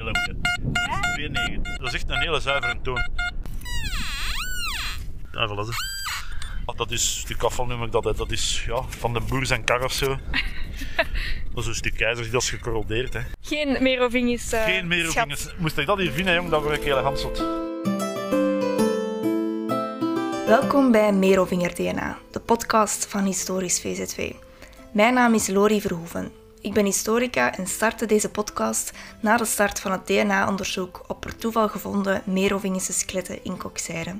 goeie. Ja? 2,9. Dat is echt een hele zuivere toon. Ja, voilà. Ah, Dat is een stuk afval noem ik dat. hè. Dat is ja, van de boer zijn kar of zo. Dat is een stuk ijzer, dat is gecorrodeerd. Hè. Geen Merovingis. eh, Geen schat. merovingers. Moest ik dat hier vinden, jong, dan word ik heel zot. Welkom bij Merovinger DNA, de podcast van Historisch VZW. Mijn naam is Lori Verhoeven. Ik ben historica en startte deze podcast na de start van het DNA-onderzoek op per toeval gevonden Merovingische skeletten in Kokzijde.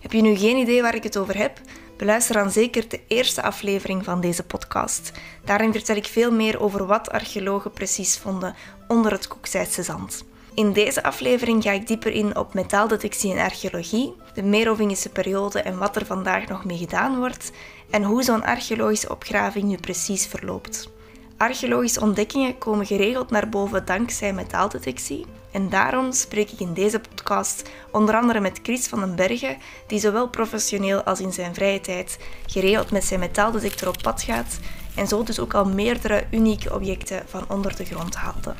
Heb je nu geen idee waar ik het over heb? Beluister dan zeker de eerste aflevering van deze podcast. Daarin vertel ik veel meer over wat archeologen precies vonden onder het Kokzijdse zand. In deze aflevering ga ik dieper in op metaaldetectie en archeologie, de Merovingische periode en wat er vandaag nog mee gedaan wordt, en hoe zo'n archeologische opgraving nu precies verloopt. Archeologische ontdekkingen komen geregeld naar boven dankzij metaaldetectie. En daarom spreek ik in deze podcast onder andere met Chris van den Bergen, die zowel professioneel als in zijn vrije tijd geregeld met zijn metaaldetector op pad gaat en zo dus ook al meerdere unieke objecten van onder de grond haalde.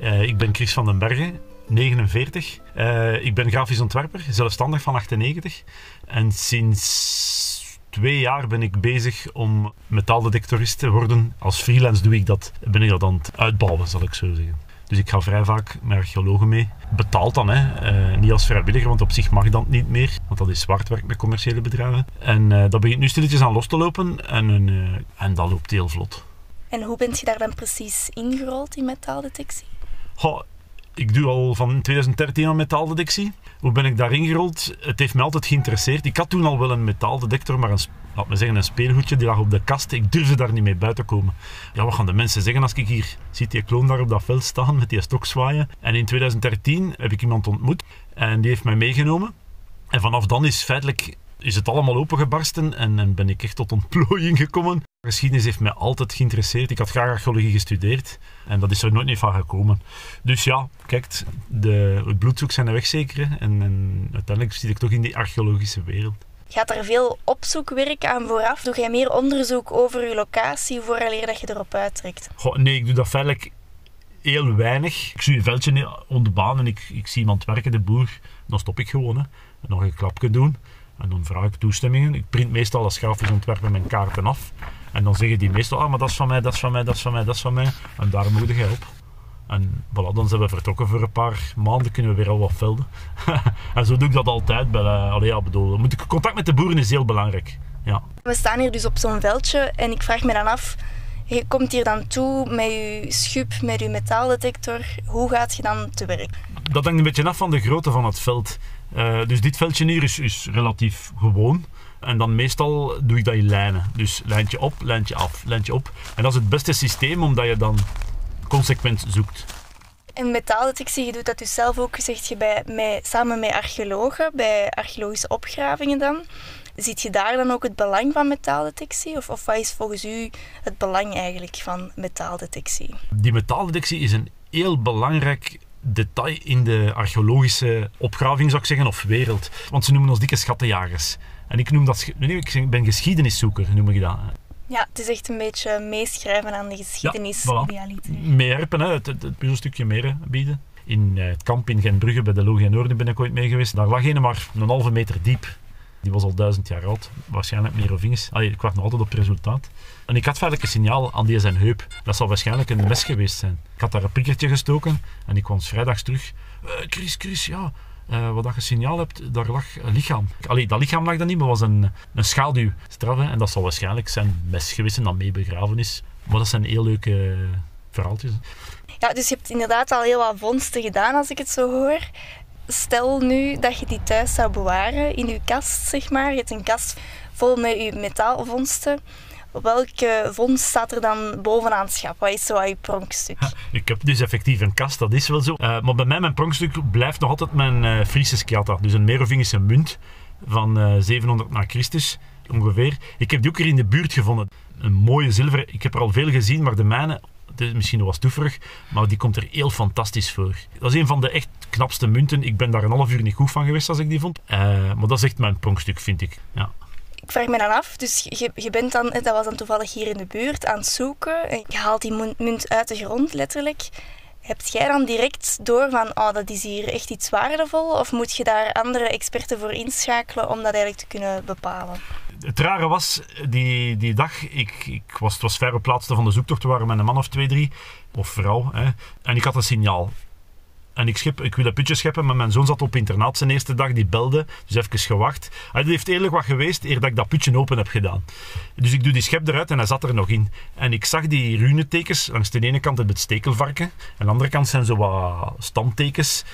Eh, ik ben Chris van den Bergen, 49. Eh, ik ben grafisch ontwerper, zelfstandig van 98. En sinds twee jaar ben ik bezig om metaaldetectorist te worden. Als freelance doe ik dat, ben ik dat aan het uitbouwen, zal ik zo zeggen. Dus ik ga vrij vaak met archeologen mee. Betaald dan, hè. Eh, niet als vrijwilliger, want op zich mag dat niet meer. Want dat is zwart werk met commerciële bedrijven. En eh, dat begint nu stilletjes aan los te lopen. En, eh, en dat loopt heel vlot. En hoe bent je daar dan precies ingerold in metaaldetectie? Goh, ik doe al van 2013 aan metaaldetectie. Hoe ben ik daarin gerold? Het heeft me altijd geïnteresseerd. Ik had toen al wel een metaaldetector, maar een, laat me zeggen, een speelgoedje die lag op de kast. Ik durfde daar niet mee buiten komen. Ja, wat gaan de mensen zeggen als ik hier zie die kloon daar op dat veld staan met die stok zwaaien? En in 2013 heb ik iemand ontmoet en die heeft mij meegenomen. En vanaf dan is feitelijk is het allemaal opengebarsten en, en ben ik echt tot ontplooiing gekomen. Geschiedenis heeft mij altijd geïnteresseerd. Ik had graag archeologie gestudeerd en dat is er nooit meer van gekomen. Dus ja, kijk, de, het bloedzoek zijn de weg zeker. hè. En, en uiteindelijk zit ik toch in die archeologische wereld. Gaat er veel opzoekwerk aan vooraf? Doe jij meer onderzoek over je locatie vooraleer dat je erop uittrekt? Goh, nee, ik doe dat feitelijk heel weinig. Ik zie een veldje op de baan en ik, ik zie iemand werken, de boer. Dan stop ik gewoon. Hè. En nog een klapje doen. En dan vraag ik toestemmingen. Ik print meestal als grafisch ontwerper mijn kaarten af. En dan zeggen die meestal, ah, maar dat is van mij, dat is van mij, dat is van mij, dat is van mij. En daar moet jij op. En voilà, dan zijn we vertrokken voor een paar maanden, kunnen we weer al wat velden. en zo doe ik dat altijd. Bij, uh, allee, ja, bedoel, moet ik, contact met de boeren is heel belangrijk. Ja. We staan hier dus op zo'n veldje en ik vraag me dan af, je komt hier dan toe met je schub, met je metaaldetector. Hoe gaat je dan te werk? Dat hangt een beetje af van de grootte van het veld. Uh, dus dit veldje hier is, is relatief gewoon. En dan meestal doe ik dat in lijnen. Dus lijntje op, lijntje af, lijntje op. En dat is het beste systeem, omdat je dan consequent zoekt. En metaaldetectie, je doet dat dus zelf ook, zeg je, bij, met, samen met archeologen, bij archeologische opgravingen dan. Ziet je daar dan ook het belang van metaaldetectie? Of, of wat is volgens u het belang eigenlijk van metaaldetectie? Die metaaldetectie is een heel belangrijk detail in de archeologische opgraving, zou ik zeggen, of wereld. Want ze noemen ons dikke schattenjagers. En ik noem dat, nee, ik ben geschiedeniszoeker, noem ik dat. Ja, het is echt een beetje meeschrijven aan de geschiedenis. Ja, voilà. Meeherpen, het, het, het puzzelstukje meer bieden. In uh, het kamp in Gentbrugge bij de Logia Noorden ben ik ooit mee geweest. Daar lag een maar een halve meter diep. Die was al duizend jaar oud. Waarschijnlijk Merovingisch. Allee, ik wacht nog altijd op het resultaat. En ik had feitelijk een signaal aan die zijn heup. Dat zal waarschijnlijk een mes geweest zijn. Ik had daar een prikkertje gestoken en ik kwam vrijdags terug. Uh, Chris, Chris, ja, uh, wat dat je signaal hebt, daar lag een lichaam. Allee, dat lichaam lag dan niet, maar was een, een schaduwstraf. Hè? En dat zal waarschijnlijk zijn mes geweest en dat mee begraven is. Maar dat zijn heel leuke uh, verhaaltjes. Ja, dus je hebt inderdaad al heel wat vondsten gedaan, als ik het zo hoor. Stel nu dat je die thuis zou bewaren in je kast, zeg maar. Je hebt een kast vol met je metaalvondsten. Welke vondst staat er dan bovenaan het schap? Wat is zo je pronkstuk? Ik heb dus effectief een kast, dat is wel zo. Uh, maar bij mij, mijn pronkstuk blijft nog altijd mijn uh, Friese skjata. Dus een Merovingische munt van uh, 700 na Christus, ongeveer. Ik heb die ook hier in de buurt gevonden. Een mooie zilveren. Ik heb er al veel gezien, maar de mijne, is misschien nog wat stoeverig, maar die komt er heel fantastisch voor. Dat is een van de echt knapste munten. Ik ben daar een half uur niet goed van geweest als ik die vond. Uh, maar dat is echt mijn pronkstuk, vind ik. Ja. ik vraag me dan af, dus je, je bent dan, dat was dan toevallig hier in de buurt, aan het zoeken. En je haalt die munt uit de grond, letterlijk. Heb jij dan direct door van, oh, dat is hier echt iets waardevol? Of moet je daar andere experten voor inschakelen om dat eigenlijk te kunnen bepalen? Het rare was, die, die dag, ik, ik was, het was ver op plaatste van de zoektocht, we waren met een man of twee, drie, of vrouw, hè, en ik had een signaal. En ik, schep, ik wil een putje scheppen, maar mijn zoon zat op internaat zijn eerste dag. Die belde, dus even gewacht. Hij heeft eerlijk wat geweest eer dat ik dat putje open heb gedaan. Dus ik doe die schep eruit en hij zat er nog in. En ik zag die runetekens. Langs de ene kant het stekelvarken. En aan de andere kant zijn zo wat stamtekens.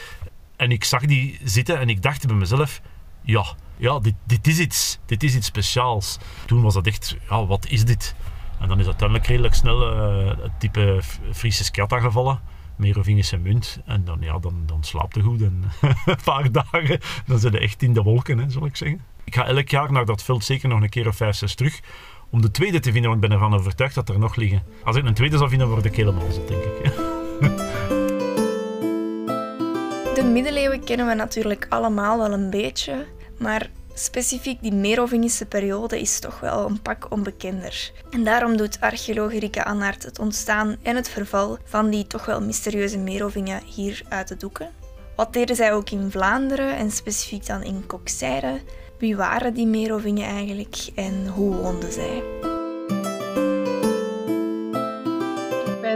En ik zag die zitten en ik dacht bij mezelf... Ja, ja dit, dit is iets. Dit is iets speciaals. Toen was dat echt... Ja, wat is dit? En dan is uiteindelijk redelijk snel uh, het type Friese skata gevallen Merovingische munt. En dan, ja, dan, dan slaapt je goed. En een paar dagen, dan zit je echt in de wolken, hè, zal ik zeggen. Ik ga elk jaar naar dat veld zeker nog een keer of vijf, zes terug. Om de tweede te vinden, want ik ben ervan overtuigd dat er nog liggen. Als ik een tweede zou vinden, word ik helemaal denk ik. De middeleeuwen kennen we natuurlijk allemaal wel een beetje. Maar Specifiek die Merovingische periode is toch wel een pak onbekender. En daarom doet archeoloog Rike Annaert het ontstaan en het verval van die toch wel mysterieuze Merovingen hier uit de doeken. Wat deden zij ook in Vlaanderen en specifiek dan in Kokzijde? Wie waren die Merovingen eigenlijk en hoe woonden zij?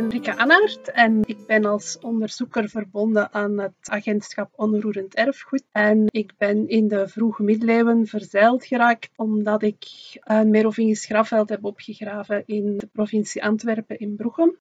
Ben Rika Annaert en ik ben als onderzoeker verbonden aan het agentschap Onroerend Erfgoed. En ik ben in de vroege middeleeuwen verzeild geraakt omdat ik een Merovingisch grafveld heb opgegraven in de provincie Antwerpen in Broegem.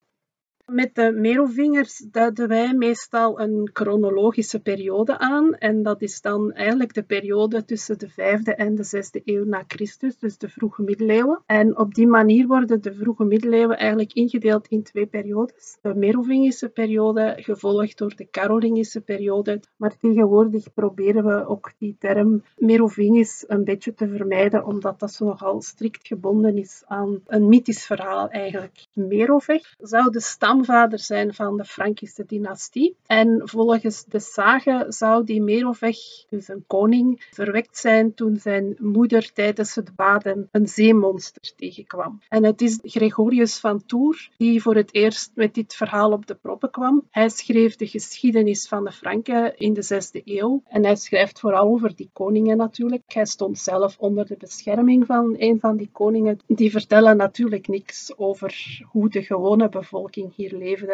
Met de Merovingers duiden wij meestal een chronologische periode aan. En dat is dan eigenlijk de periode tussen de 5e en de 6e eeuw na Christus, dus de vroege middeleeuwen. En op die manier worden de vroege middeleeuwen eigenlijk ingedeeld in twee periodes. De Merovingische periode, gevolgd door de Carolingische periode. Maar tegenwoordig proberen we ook die term Merovingisch een beetje te vermijden, omdat dat zo nogal strikt gebonden is aan een mythisch verhaal eigenlijk. Merovech zou de stam stamvader zijn van de Frankische dynastie. En volgens de sage zou die Merovech, dus een koning, verwekt zijn toen zijn moeder tijdens het baden een zeemonster tegenkwam. En het is Gregorius van Tours die voor het eerst met dit verhaal op de proppen kwam. Hij schreef de geschiedenis van de Franken in de 6e eeuw. En hij schrijft vooral over die koningen natuurlijk. Hij stond zelf onder de bescherming van een van die koningen. Die vertellen natuurlijk niks over hoe de gewone bevolking hier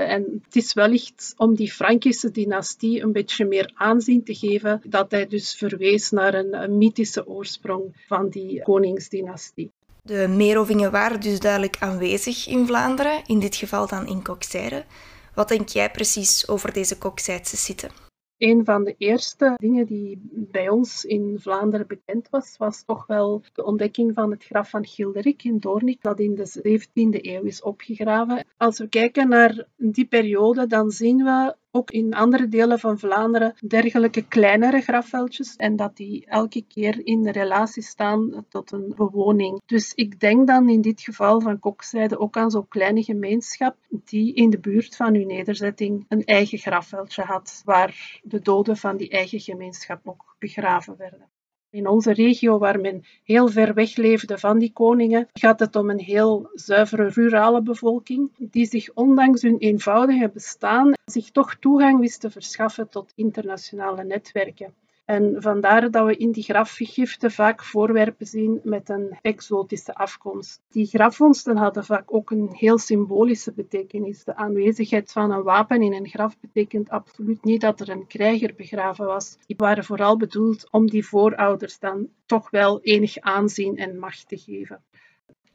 En het is wellicht om die Frankische dynastie een beetje meer aanzien te geven, dat hij dus verwees naar een, mythische oorsprong van die koningsdynastie. De Merovingen waren dus duidelijk aanwezig in Vlaanderen, in dit geval dan in Kokzijde. Wat denk jij precies over deze Kokzijdse site? Een van de eerste dingen die bij ons in Vlaanderen bekend was, was toch wel de ontdekking van het graf van Gilderik in Doornik, dat in de 17e eeuw is opgegraven. Als we kijken naar die periode, dan zien we ook in andere delen van Vlaanderen dergelijke kleinere grafveldjes en dat die elke keer in relatie staan tot een bewoning. Dus ik denk dan in dit geval van Kokzijde ook aan zo'n kleine gemeenschap die in de buurt van uw nederzetting een eigen grafveldje had, waar de doden van die eigen gemeenschap ook begraven werden. In onze regio, waar men heel ver weg leefde van die koningen, gaat het om een heel zuivere rurale bevolking, die zich ondanks hun eenvoudige bestaan zich toch toegang wist te verschaffen tot internationale netwerken. En vandaar dat we in die grafgiften vaak voorwerpen zien met een exotische afkomst. Die grafvondsten hadden vaak ook een heel symbolische betekenis. De aanwezigheid van een wapen in een graf betekent absoluut niet dat er een krijger begraven was. Die waren vooral bedoeld om die voorouders dan toch wel enig aanzien en macht te geven.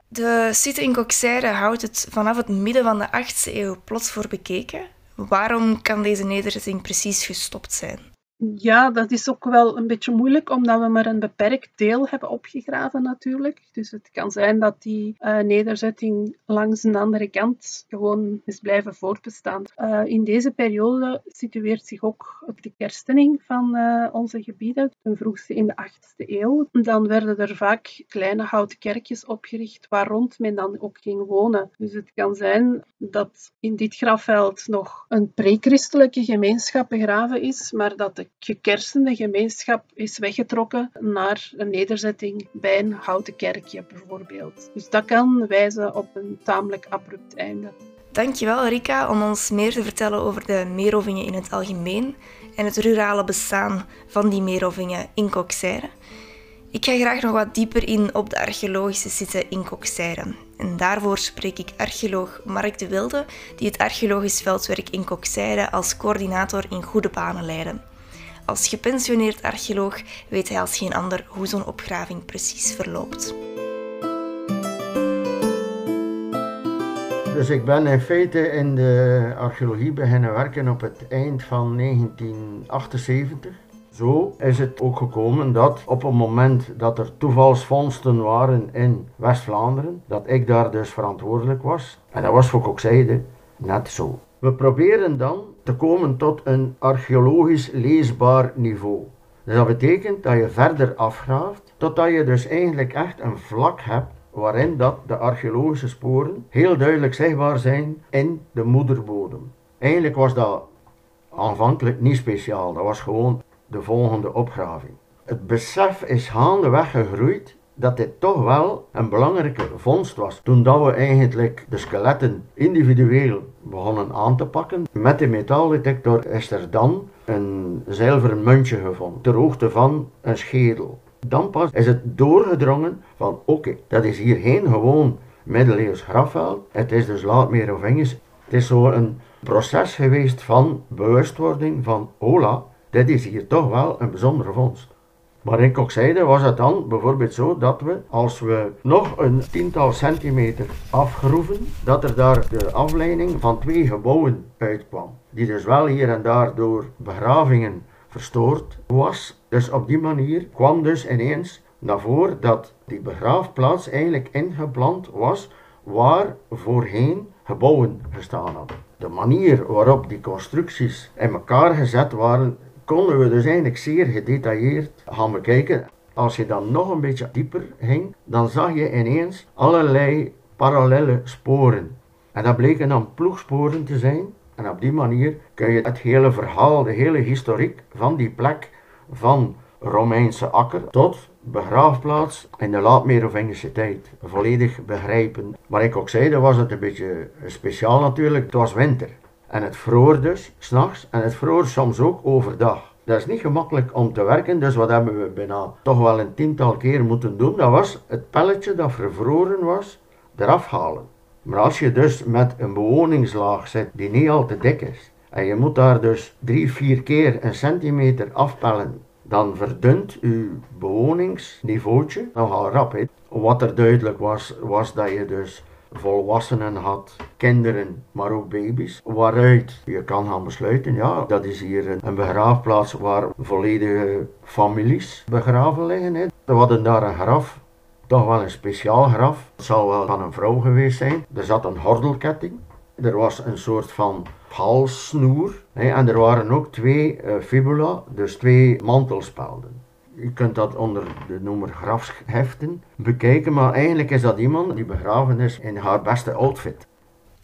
De site in houdt het vanaf het midden van de 8e eeuw plots voor bekeken. Waarom kan deze nederzetting precies gestopt zijn? Ja, dat is ook wel een beetje moeilijk, omdat we maar een beperkt deel hebben opgegraven natuurlijk. Dus het kan zijn dat die uh, nederzetting langs een andere kant gewoon is blijven voortbestaan. Uh, in deze periode situeert zich ook de kerstening van uh, onze gebieden, ten vroegste in de 8e eeuw. Dan werden er vaak kleine houten kerkjes opgericht, waar rond men dan ook ging wonen. Dus het kan zijn dat in dit grafveld nog een pre-christelijke gemeenschap begraven is, maar dat de gekersende gemeenschap is weggetrokken naar een nederzetting bij een houten kerkje bijvoorbeeld. Dus dat kan wijzen op een tamelijk abrupt einde. Dankjewel Rika om ons meer te vertellen over de Meerovingen in het algemeen en het rurale bestaan van die Meerovingen in Kokseire. Ik ga graag nog wat dieper in op de archeologische site in Kokseire. En daarvoor spreek ik archeoloog Mark de Wilde, die het archeologisch veldwerk in Kokseire als coördinator in goede banen leidde. Als gepensioneerd archeoloog weet hij als geen ander hoe zo'n opgraving precies verloopt. Dus ik ben in feite in de archeologie beginnen werken op het eind van 1978. Zo is het ook gekomen dat op het moment dat er toevalsvondsten waren in West-Vlaanderen, dat ik daar dus verantwoordelijk was. En dat was voor Kokzijde net zo. We proberen dan te komen tot een archeologisch leesbaar niveau. Dus dat betekent dat je verder afgraaft, totdat je dus eigenlijk echt een vlak hebt waarin dat de archeologische sporen heel duidelijk zichtbaar zijn in de moederbodem. Eigenlijk was dat aanvankelijk niet speciaal, dat was gewoon de volgende opgraving. Het besef is gaandeweg gegroeid dat dit toch wel een belangrijke vondst was. Toen dat we eigenlijk de skeletten individueel begonnen aan te pakken, met de metaaldetector is er dan een zilveren muntje gevonden, ter hoogte van een schedel. Dan pas is het doorgedrongen van oké, dat is hier geen gewoon middeleeuws grafveld. Het is dus laat meer of. Het is zo een proces geweest van bewustwording van hola, dit is hier toch wel een bijzondere vondst. Maar in Kokzijde was het dan bijvoorbeeld zo dat we, als we nog een tiental centimeter afgroeven, dat er daar de afleiding van twee gebouwen uitkwam. Die dus wel hier en daar door begravingen verstoord was. Dus op die manier kwam dus ineens naar voren dat die begraafplaats eigenlijk ingeplant was waar voorheen gebouwen gestaan hadden. De manier waarop die constructies in elkaar gezet waren, konden we dus eigenlijk zeer gedetailleerd gaan bekijken. Als je dan nog een beetje dieper ging, dan zag je ineens allerlei parallele sporen. En dat bleken dan ploegsporen te zijn en op die manier kun je het hele verhaal, de hele historiek van die plek van Romeinse akker tot begraafplaats in de laat-Merovingse tijd volledig begrijpen. Maar ik ook zei, dat was het een beetje speciaal natuurlijk. Het was winter en het vroor dus s'nachts en het vroor soms ook overdag. Dat is niet gemakkelijk om te werken, dus wat hebben we bijna toch wel een tiental keer moeten doen? Dat was het pelletje dat vervroren was, eraf halen. Maar als je dus met een bewoningslaag zit die niet al te dik is, en je moet daar dus drie, vier keer een centimeter afpellen, dan verdunt uw bewoningsniveautje nogal rap. He. Wat er duidelijk was, was dat je dus volwassenen had, kinderen, maar ook baby's. Waaruit je kan gaan besluiten, ja, dat is hier een, begraafplaats waar volledige families begraven liggen. He. We hadden daar een graf toch wel een speciaal graf. Het zal wel van een vrouw geweest zijn. Er zat een gordelketting. Er was een soort van halssnoer. en er waren ook twee uh, fibula, dus twee mantelspelden. Je kunt dat onder de noemer grafheften bekijken, maar eigenlijk is dat iemand die begraven is in haar beste outfit.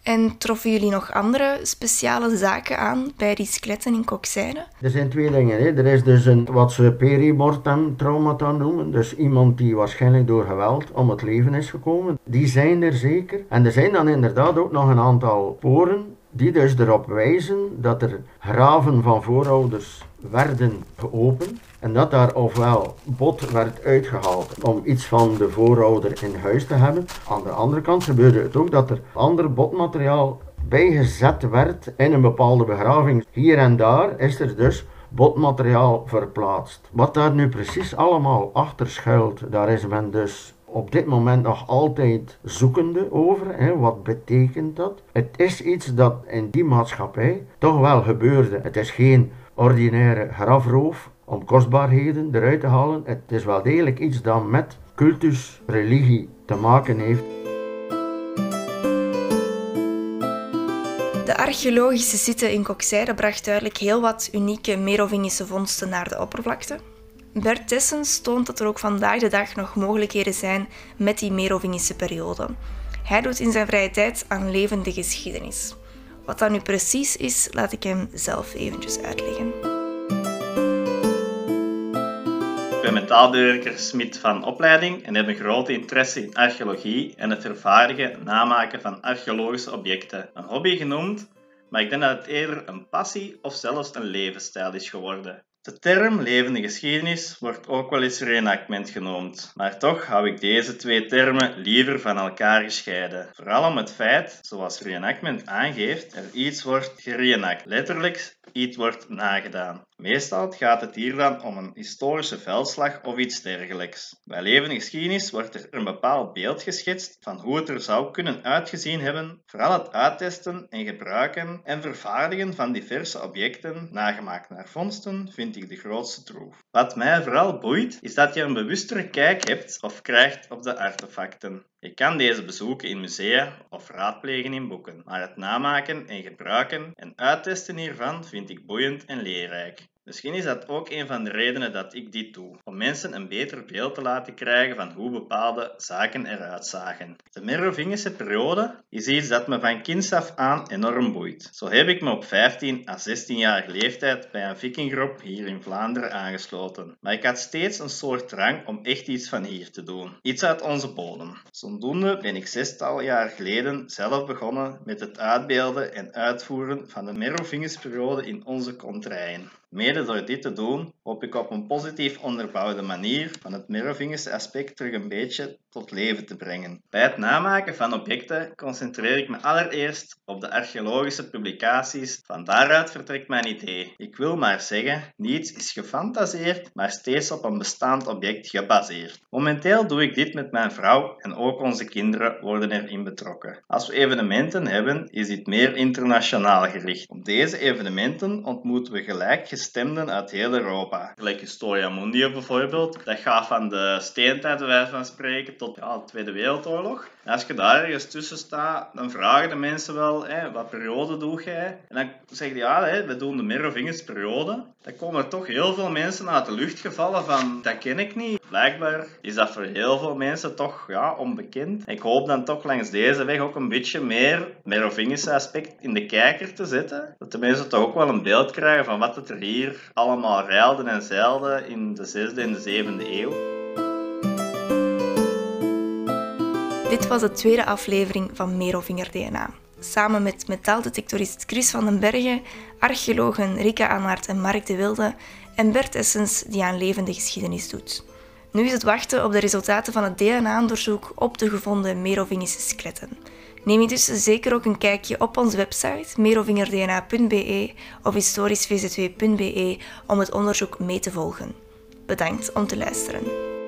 En troffen jullie nog andere speciale zaken aan bij die skeletten in Kokzijde? Er zijn twee dingen. Hè. Er is dus een, wat ze perimortem traumata noemen. Dus iemand die waarschijnlijk door geweld om het leven is gekomen. Die zijn er zeker. En er zijn dan inderdaad ook nog een aantal sporen die dus erop wijzen dat er graven van voorouders werden geopend en dat daar ofwel bot werd uitgehaald om iets van de voorouder in huis te hebben. Aan de andere kant gebeurde het ook dat er ander botmateriaal bijgezet werd in een bepaalde begraving. Hier en daar is er dus botmateriaal verplaatst. Wat daar nu precies allemaal achter schuilt, daar is men dus op dit moment nog altijd zoekende over. Hè. Wat betekent dat? Het is iets dat in die maatschappij toch wel gebeurde. Het is geen ordinaire grafroof om kostbaarheden eruit te halen. Het is wel degelijk iets dat met cultus, religie te maken heeft. De archeologische site in Kokzijde bracht duidelijk heel wat unieke Merovingische vondsten naar de oppervlakte. Bert Tessens toont dat er ook vandaag de dag nog mogelijkheden zijn met die Merovingische periode. Hij doet in zijn vrije tijd aan levende geschiedenis. Wat dat nu precies is, laat ik hem zelf eventjes uitleggen. Ben metaalbewerker Smit van opleiding en heb een grote interesse in archeologie en het vervaardigen en namaken van archeologische objecten. Een hobby genoemd, maar ik denk dat het eerder een passie of zelfs een levensstijl is geworden. De term levende geschiedenis wordt ook wel eens reenactment genoemd, maar toch hou ik deze twee termen liever van elkaar gescheiden. Vooral om het feit, zoals reenactment aangeeft, er iets wordt gereenact, letterlijk iets wordt nagedaan. Meestal gaat het hier dan om een historische veldslag of iets dergelijks. Bij levende geschiedenis wordt er een bepaald beeld geschetst van hoe het er zou kunnen uitgezien hebben, vooral het uittesten en gebruiken en vervaardigen van diverse objecten, nagemaakt naar vondsten, vind de grootste troef. Wat mij vooral boeit, is dat je een bewustere kijk hebt of krijgt op de artefacten. Je kan deze bezoeken in musea of raadplegen in boeken, maar het namaken en gebruiken en uittesten hiervan vind ik boeiend en leerrijk. Misschien is dat ook een van de redenen dat ik dit doe, om mensen een beter beeld te laten krijgen van hoe bepaalde zaken eruit zagen. De Merovingische periode is iets dat me van kinds af aan enorm boeit. Zo heb ik me op 15 à 16-jarige leeftijd bij een vikinggroep hier in Vlaanderen aangesloten. Maar ik had steeds een soort drang om echt iets van hier te doen. Iets uit onze bodem. Zodoende ben ik zestal jaar geleden zelf begonnen met het uitbeelden en uitvoeren van de Merovingische periode in onze kontrijen. Mede door dit te doen, hoop ik op een positief onderbouwde manier van het aspect terug een beetje tot leven te brengen. Bij het namaken van objecten concentreer ik me allereerst op de archeologische publicaties. Van daaruit vertrekt mijn idee. Ik wil maar zeggen, niets is gefantaseerd, maar steeds op een bestaand object gebaseerd. Momenteel doe ik dit met mijn vrouw en ook onze kinderen worden erin betrokken. Als we evenementen hebben, is dit meer internationaal gericht. Op deze evenementen ontmoeten we gelijkgestemden uit heel Europa. Gelijk Historia Mundi bijvoorbeeld. Dat gaat van de steentijd, wij van spreken, tot de Tweede Wereldoorlog. Als je daar ergens tussen staat, dan vragen de mensen wel, wat periode doe jij? En dan zeg je, ja, we doen de Merovingische periode. Dan komen er toch heel veel mensen uit de lucht gevallen van, dat ken ik niet. Blijkbaar is dat voor heel veel mensen toch ja, onbekend. Ik hoop dan toch langs deze weg ook een beetje meer Merovingische aspect in de kijker te zetten. Dat de mensen toch ook wel een beeld krijgen van wat het er hier allemaal reilde en zeilde in de 6e en de 7e eeuw. Dit was de tweede aflevering van Merovinger DNA. Samen met metaaldetectorist Chris van den Bergen, archeologen Rika Anaert en Mark de Wilde en Bert Essens die aan levende geschiedenis doet. Nu is het wachten op de resultaten van het DNA-onderzoek op de gevonden Merovingische skeletten. Neem dus zeker ook een kijkje op onze website merovingerdna.be of historischvz2.be om het onderzoek mee te volgen. Bedankt om te luisteren.